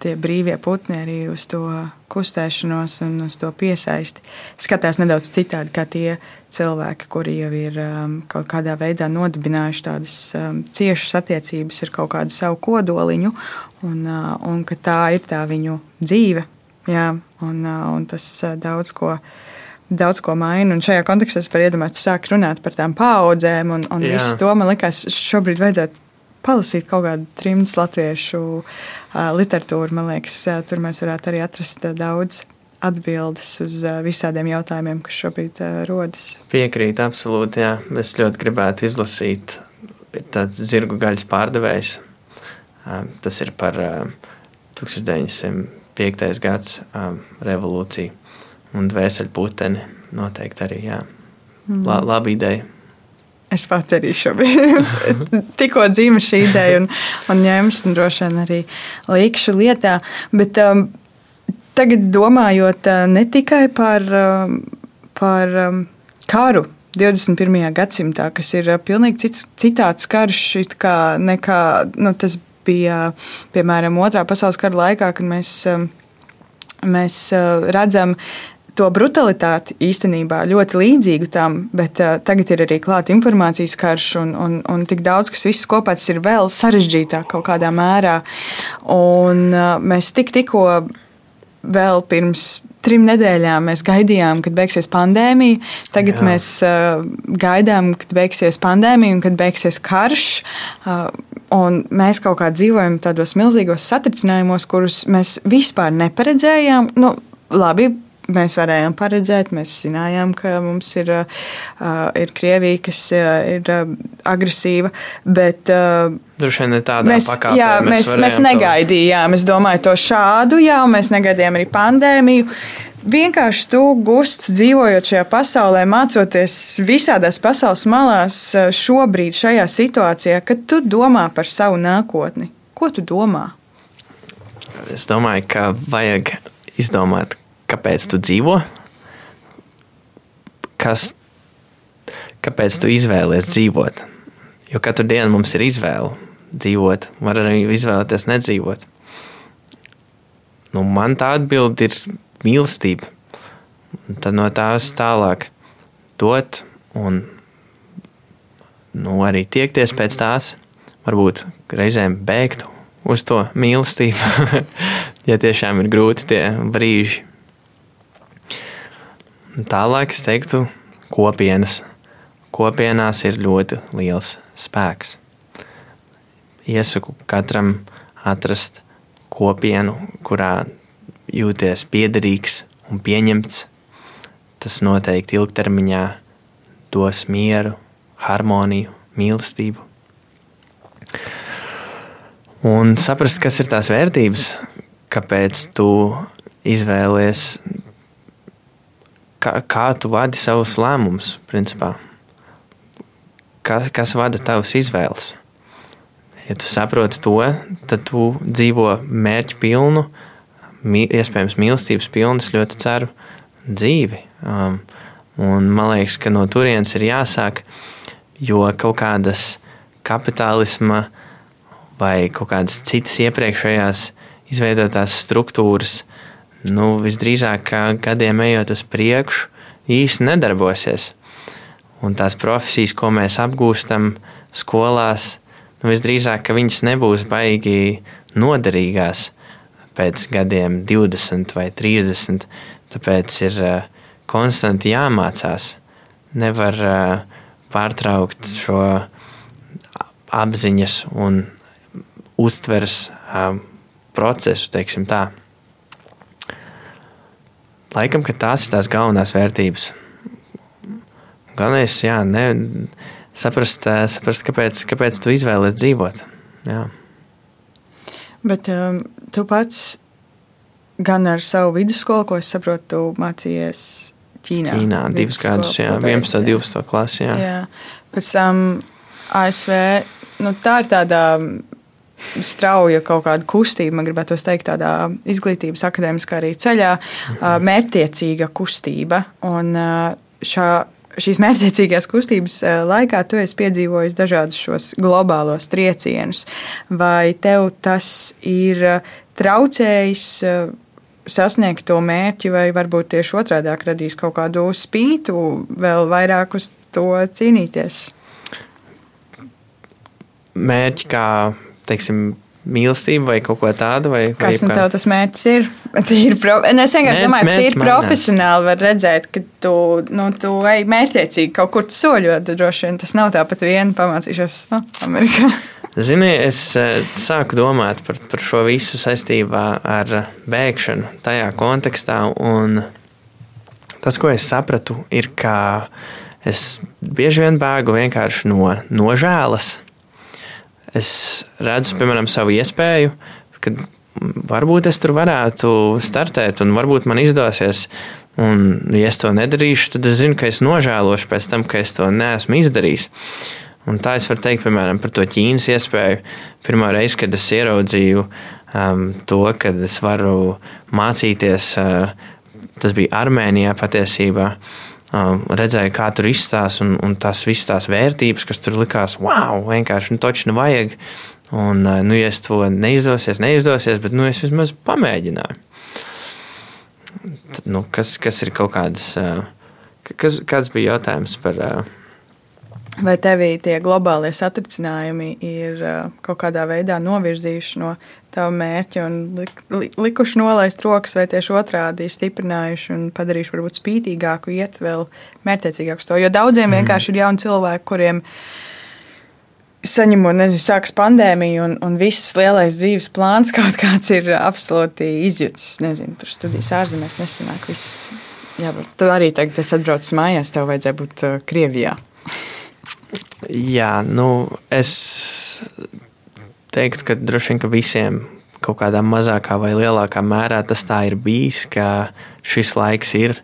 tie brīvie putni arī uz to kustēšanos un uz to piesaisti skatās nedaudz citādi kā tie cilvēki, kuri jau ir um, kaut kādā veidā nodibinājuši tādas um, ciešas attiecības ar kaut kādu savu kodoliņu, un, uh, un ka tā ir tā viņu dzīve. Jā, un, uh, un tas uh, daudz ko daudz ko maina. Un šajā kontekstā es par iedomājos, sāk runāt par tām paudzēm, un, un visu to man liekas, šobrīd vajadzētu palasīt kaut kādu trimdas latviešu literatūru. Man liekas, tur mēs varētu arī atrast daudz atbildes uz visādiem jautājumiem, kas šobrīd rodas. Piekrīt, absolūti. Jā. Es ļoti gribētu izlasīt tādu zirgu gaļas pārdevējs. Tas ir par 1905. gads revolūciju un dvēseli puteni. Noteikti arī jā. Mm. La, laba ideja. Es pat arī šobrīd tikko dzīvoju šī ideja, un, un ņemšu, un droši vien arī likšu lietā. Bet um, tagad domājot uh, ne tikai par, um, par um, karu 21. gadsimtā, kas ir uh, pilnīgi cits, citāds karš nekā nu, tas bija piemēram Otrā pasaules kara laikā, kad mēs, um, mēs uh, redzam to brutalitāti īstenībā ļoti līdzīgu tam, bet uh, tagad ir arī klāta informācijas karš un, un, un tik daudz, kas viss kopā tas ir vēl sarežģītāk kaut kādā mērā. Un uh, mēs tik tikko vēl pirms trim nedēļām mēs gaidījām, kad beigsies pandēmija. Tagad Jā. mēs uh, gaidām, kad beigsies pandēmija un kad beigsies karš. Uh, un mēs kaut kā dzīvojam tādos milzīgos satricinājumos, kurus mēs vispār neparedzējām. Nu, labi, mēs varējām paredzēt. Mēs zinājām, ka mums ir, uh, ir Krievija, kas uh, ir uh, agresīva. Bet, uh, Droši vien tādā mēs, pakāpē. Jā, mēs, mēs, mēs negaidījām. To... Es domāju, to šādu, jā, mēs negaidījām arī pandēmiju. Vienkārši tu, Gusts, dzīvojot šajā pasaulē, mācoties visādās pasaules malās, šobrīd, šajā situācijā, kad tu domā par savu nākotni. Ko tu domā? Es domāju, ka vajag izdomāt, kāpēc tu dzīvo, kas, kāpēc tu izvēlies dzīvot. Jo katru dienu mums ir izvēle dzīvot, var arī izvēlēties nedzīvot. Nu, man tā atbilde ir mīlestība. Un tad no tās tālāk dot un nu, arī tiekties pēc tās, varbūt reizēm bēgt uz to mīlestību, ja tiešām ir grūti tie brīži. Tālāk es teiktu, kopienas. Kopienās ir ļoti liels spēks. Iesaku katram atrast kopienu, kurā jūties piederīgs un pieņemts. Tas noteikti ilgtermiņā dos mieru, harmoniju, mīlestību. Un saprast, kas ir tās vērtības, kāpēc tu izvēlies kā, kā tu vadi savus lēmumus, principā. Ka, kas vada tavas izvēles? Ja tu saproti to, tad tu dzīvo mērķu pilnu, iespējams, mīlestības pilnu, es ļoti ceru, dzīvi. Um, un man liekas, ka no turienes ir jāsāk, jo kaut kādas kapitālisma vai kaut kādas citas iepriekšējās izveidotās struktūras nu, visdrīzāk gadiem ejot uz priekšu, īsti nedarbosies. Un tās profesijas, ko mēs apgūstam skolās, nu, visdrīzāk viņas nebūs baigi noderīgās pēc gadiem, 20 vai 30. Tāpēc ir konstanti jāmācās. Nevar pārtraukt šo apziņas un uztveres procesu, teiksim tā. Laikam, ka tās ir tās galvenās vērtības. Galvenais, jā, ne, saprast, eh, saprast kāpēc, kāpēc tu izvēlies dzīvot. Jā. Bet um, tu pats gan ar savu vidusskolu, ko es saprotu, tu mācījies Ķīnā. Ķīnā divas gadus, jā, 11. un 12. klasē. Jā. jā. Pēc tam ASV, nu, tā ir tāda strauja kaut kāda kustība, gribētu teikt, tādā izglītības akadēmiskā arī ceļā, mērķtiecīga kustība. Un šā, šīs mērķtiecīgās kustības laikā tu esi piedzīvojis dažādus šos globālos triecienus. Vai tev tas ir traucējis? Sasniegt to mērķi, vai varbūt tieši otrādi radīs kaut kādu spītu, vēl vairāk uz to cīnīties? Mērķi kā teiksim, mīlestība vai kaut ko tādu. Vai, Kas vai nu tev tas mērķis ir? ir pro... nu, es vienkārši domāju, ka ir profesionāli var redzēt, ka tu, nu, tu ej mērķiecīgi kaut kur soļot. Droši vien tas nav tāpat vien pamācīšos no, Amerikā. Zini, es eh, sāku domāt par, par šo visu saistībā ar bēgšanu, tajā kontekstā. Tas, ko es sapratu, ir, ka es bieži vien bēgu vienkārši no nožēlas es redzu, piemēram, savu iespēju, ka varbūt es tur varētu startēt, un varbūt man izdosies. Un, ja es to nedarīšu, tad es zinu, ka es nožēlošu pēc tam, ka es to neesmu izdarījis. Un tā es varu teikt, piemēram, par to Ķīnas iespēju. Pirmā reize, kad es ieraudzīju um, to, ka es varu mācīties, uh, tas bija Armēnijā patiesībā. Uh, redzēju, kā tur izstāsta un, un tās visas tās vērtības, kas tur likās, wow, vienkārši nu, toči nevajag. Un, uh, nu, ja to neizdosies, neizdosies, bet nu, es vismaz pamēģināju. Tad, nu, kas, kas ir kaut kādas, kas, kāds bija jautājums par. Vai tevī tie globālie satricinājumi ir kaut kādā veidā novirzījuši no tava mērķa un li, likuši nolaist rokas, vai tieši otrādi stiprinājuši un padarījuši varbūt spītīgāku, iet vēl mērķiecīgāku to? Jo daudziem mm. vienkārši ir jauni cilvēki, kuriem saņemot, nezinu, sākas pandēmija un, un viss lielais dzīves plāns kaut kāds ir absolūti izjutis. Nezinu, tur studijas ārzemēs nesanāk viss. Jā, bet tu arī tagad esi atbraucis mājās, tev vajadzēja būt Krievijā. Jā, nu, es teiktu, ka droši vien ka visiem kaut kādā mazākā vai lielākā mērā tas tā ir bijis, ka šis laiks ir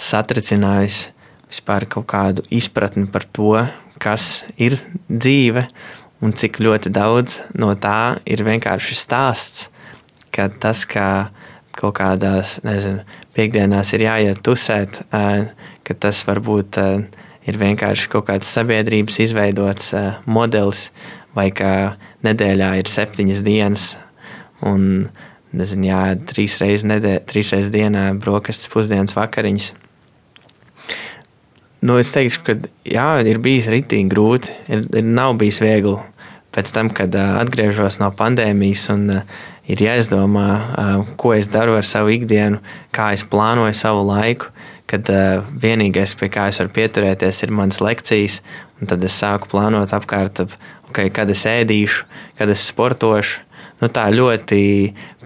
satricinājis vispār kaut kādu izpratni par to, kas ir dzīve un cik ļoti daudz no tā ir vienkārši stāsts. Ka tas, kā kaut kādās, nezinu, piekdienās ir jāiet tusēt, ka tas var būt ir vienkārši kaut kāds sabiedrības izveidots uh, modelis, vai ka nedēļā ir septiņas dienas, un nezinu, jā, trīs reizes, nedē, trīs reizes dienā brokastis, pusdienas, vakariņas. Nu, es teikšu, ka jā, ir bijis rītīgi grūti, ir, ir nav bijis viegli. Pēc tam, kad uh, atgriežos no pandēmijas un uh, ir jāizdomā, uh, ko es daru ar savu ikdienu, kā es plānoju savu laiku, kad uh, vienīgais, pie kā es varu pieturēties, ir manas lekcijas. Tad es sāku plānot apkārt, okay, kad es ēdīšu, kad es sportošu. Nu, tā ļoti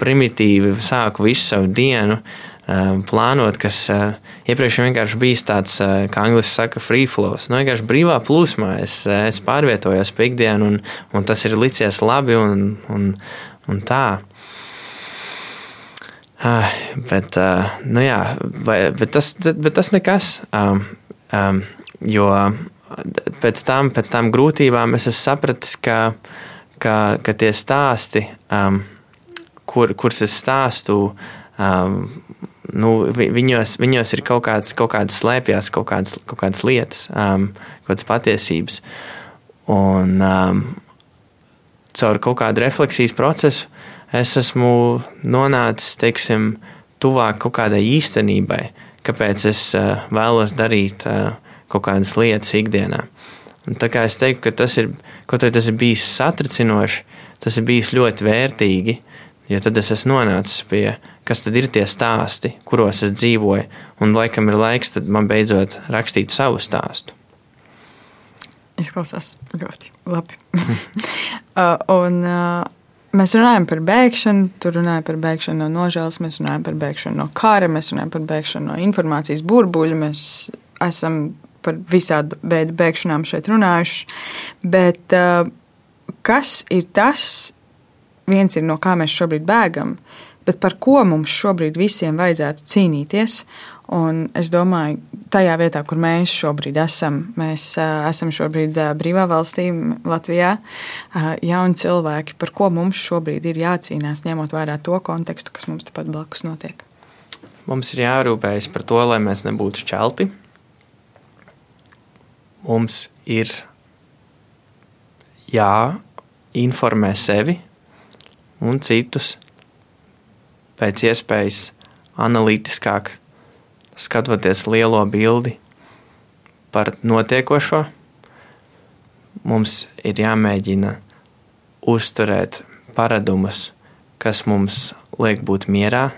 primitīvi sāku visu savu dienu uh, plānot, kas uh, iepriekš vienkārši bija tāds, uh, kā angļuiski saka, free flow. Nu, vienkārši brīvā plūsmā es, es pārvietojos pa ikdienu, un, un tas ir licies labi un, un, un tā. Uh, bet, uh, nu jā, vai, bet, tas, bet tas nekas. Um, um, jo pēc tam, pēc tam grūtībām es esmu sapratis, ka, ka, ka tie stāsti, um, kur, kurus es stāstu, um, nu, viņos, viņos ir kaut kādas, kaut kādas slēpjas, kaut kādas, kaut kādas lietas, um, kaut kādas patiesības. Un um, caur kaut kādu refleksijas procesu es esmu nonācis teiksim, tuvāk kaut kādai īstenībai, kāpēc es uh, vēlos darīt uh, kaut kādas lietas ikdienā. Un tā kā es teiktu, ka tas ir, kaut arī tas ir bijis satricinoši, tas ir bijis ļoti vērtīgi, jo tad es esmu nonācis pie, kas tad ir tie stāsti, kuros es dzīvoju, un laikam ir laiks man beidzot rakstīt savu stāstu. Izklausās ļoti labi. uh, un, uh, Mēs runājam par bēgšanu, tur runājam par bēgšanu no nožēlas, mēs runājam par bēgšanu no kara, mēs runājam par bēgšanu no informācijas burbuļa. Mēs esam par visādu veidu bēgšanām šeit runājuši. Bet uh, kas ir tas, viens ir no kā mēs šobrīd bēgam, bet par ko mums šobrīd visiem vajadzētu cīnīties? Un es domāju, tajā vietā, kur mēs šobrīd esam, mēs uh, esam šobrīd uh, brīvā valstī, Latvijā, uh, jauni cilvēki, par ko mums šobrīd ir jācīnās, ņemot vērā to kontekstu, kas mums tepat blakus notiek. Mums ir jārūpējas par to, lai mēs nebūtu šķelti. Mums ir jāinformē sevi un citus pēc iespējas analītiskāk skatoties lielo bildi par notiekošo, mums ir jāmēģina uzturēt paradumus, kas mums liek būt mierā.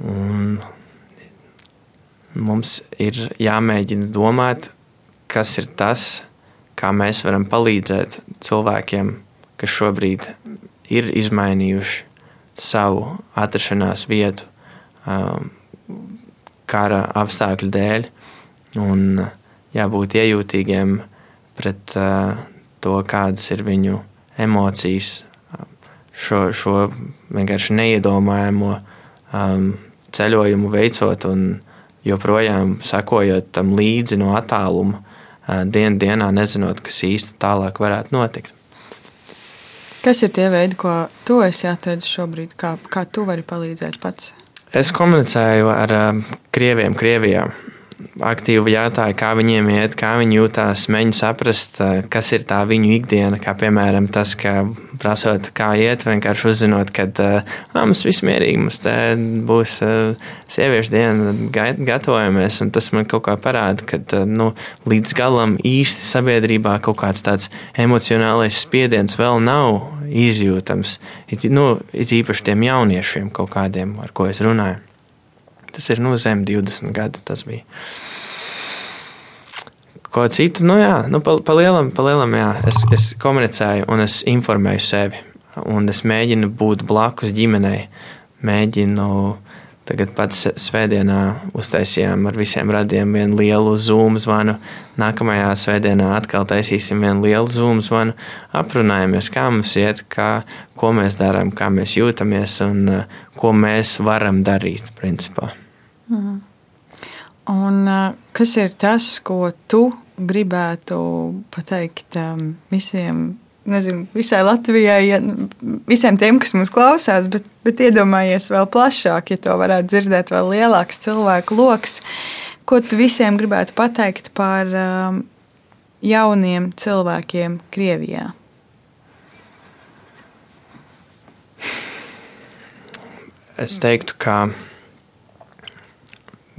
Un mums ir jāmēģina domāt, kas ir tas, kā mēs varam palīdzēt cilvēkiem, kas šobrīd ir izmainījuši savu atrašanās vietu kara apstākļu dēļ. Un jābūt iejūtīgiem pret uh, to, kādas ir viņu emocijas, šo, šo vienkārši neiedomājamo um, ceļojumu veicot un joprojām sekojot tam līdzi no attāluma, uh, dienu dienā nezinot, kas īsti tālāk varētu notikt. Kas ir tie veidi, ko tu esi atradis šobrīd? Kā, kā tu vari palīdzēt pats? Es komunicēju ar uh, krieviem Krievijā. Aktīvi jautāju, kā viņiem iet, kā viņi jūtas, mēģinu saprast, kas ir tā viņu ikdiena. Kā piemēram, tas, ka prasot, kā iet, vienkārši uzzinot, ka mums viss mierīgi, mums te būs sieviešu diena, gatavojamies. Tas man kaut kā parāda, ka nu, līdz galam īsti sabiedrībā kaut kāds tāds emocionālais spiediens vēl nav izjūtams. It, nu, it īpaši tiem jauniešiem kaut kādiem, ar ko es runāju. Tas ir nu, zem 20 gadu. Tas bija. Ko citu, nu jā, nu, pa, pa lielam, pa lielam jā. Es, es komunicēju un es informēju sevi. Un es mēģinu būt blakus ģimenei. Mēģinu Tagad pats svētdienā uztaisījām ar visiem radiem vienu lielu zūmu zvanu. Nākamajā svētdienā atkal taisīsim vienu lielu zūmu zvanu. Aprunājamies, kā mums iet, kā, ko mēs darām, kā mēs jūtamies un uh, ko mēs varam darīt. Principā. Mm. Un, kas ir tas, ko tu gribētu pateikt visiem nezinu, visai Latvijai, ja, visiem tiem, kas mums klausās, bet, bet iedomājies vēl plašāk, ja to varētu dzirdēt vēl lielāks cilvēku lokus. Ko tu visiem gribētu pateikt par jauniem cilvēkiem Krievijā? Es teiktu, ka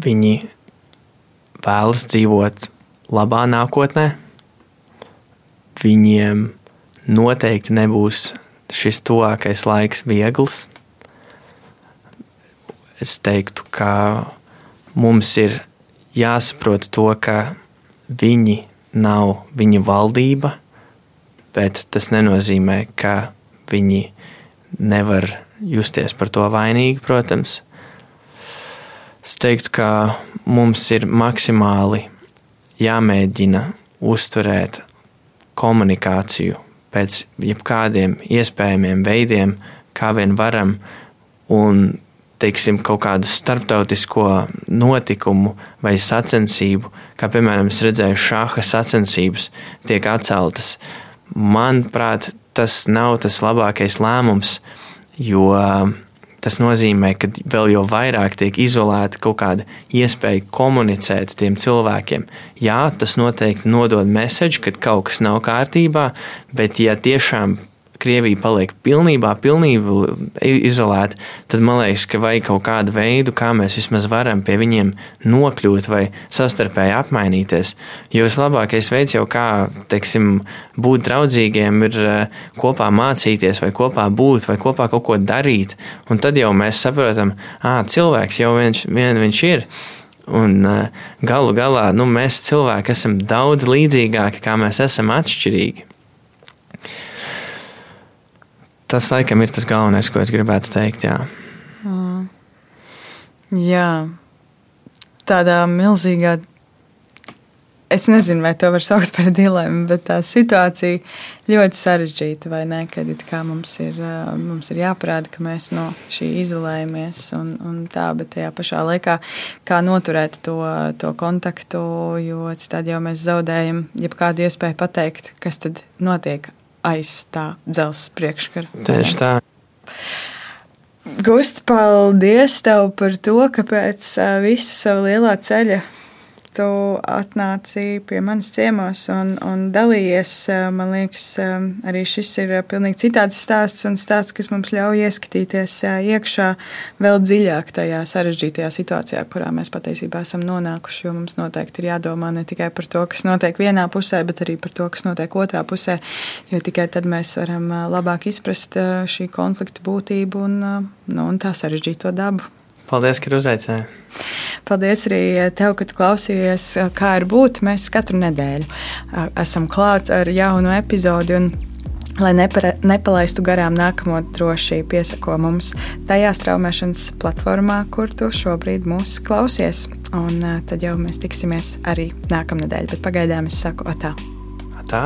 viņi vēlas dzīvot labā nākotnē. Viņiem noteikti nebūs šis tuvākais laiks viegls. Es teiktu, ka mums ir jāsaprot to, ka viņi nav viņa valdība, bet tas nenozīmē, ka viņi nevar justies par to vainīgi, protams. Es teiktu, ka mums ir maksimāli jāmēģina uzturēt komunikāciju pēc jebkādiem iespējamiem veidiem, kā vien varam, un teiksim, kaut kādu starptautisko notikumu vai sacensību, kā piemēram, es redzēju, šāda sacensības tiek atceltas. Manuprāt, tas nav tas labākais lēmums, jo uh, tas nozīmē, ka vēl jau vairāk tiek izolēta kaut kāda iespēja komunicēt tiem cilvēkiem. Jā, tas noteikti nodod mēsēju, ka kaut kas nav kārtībā, bet ja tiešām Krievija paliek pilnībā, pilnībā izolēta, tad man liekas, ka vajag kaut kādu veidu, kā mēs vismaz varam pie viņiem nokļūt vai savstarpēji apmainīties. Jo vislabākais veids jau kā, teiksim, būt draudzīgiem ir eh, kopā mācīties vai kopā būt vai kopā kaut ko darīt. Un tad jau mēs saprotam, ah, cilvēks jau viņš, vien viņš ir. Un uh, galu galā nu, mēs cilvēki esam daudz līdzīgāki, kā mēs esam atšķirīgi tas laikam ir tas galvenais, ko es gribētu teikt. Jā. Mm. jā. Tādā milzīgā, es nezinu, vai to var saukt par dilemmu, bet tā situācija ļoti sarežģīta, vai ne? Kad mums ir, mums ir jāparāda, ka mēs no šī izolējamies un, un tā, bet tajā pašā laikā kā noturēt to, to kontaktu, jo citādi jau mēs zaudējam jebkādu iespēju pateikt, kas tad notiek aiz tā dzelzceļa priekškara. Tieši tā. Gust, paldies tev par to, ka pēc visa sava lielā ceļa tu atnāci pie manis ciemos un, un dalījies. Man liekas, arī šis ir pilnīgi citāds stāsts un stāsts, kas mums ļauj ieskatīties iekšā vēl dziļāk tajā sarežģītajā situācijā, kurā mēs patiesībā esam nonākuši. Jo mums noteikti ir jādomā ne tikai par to, kas notiek vienā pusē, bet arī par to, kas notiek otrā pusē. Jo tikai tad mēs varam labāk izprast šī konflikta būtību un, nu, un tā sarežģīto dabu. Paldies, ka uzaicināji! Paldies arī tev, ka klausījies, kā ir būt. Mēs katru nedēļu esam klāt ar jaunu epizodi. Un, lai nepara, nepalaistu garām nākamo, droši piesako mums tajā straumēšanas platformā, kur tu šobrīd mūs klausies. Un tad jau mēs tiksimies arī nākamnedēļ. Bet pagaidām es saku atā. Atā.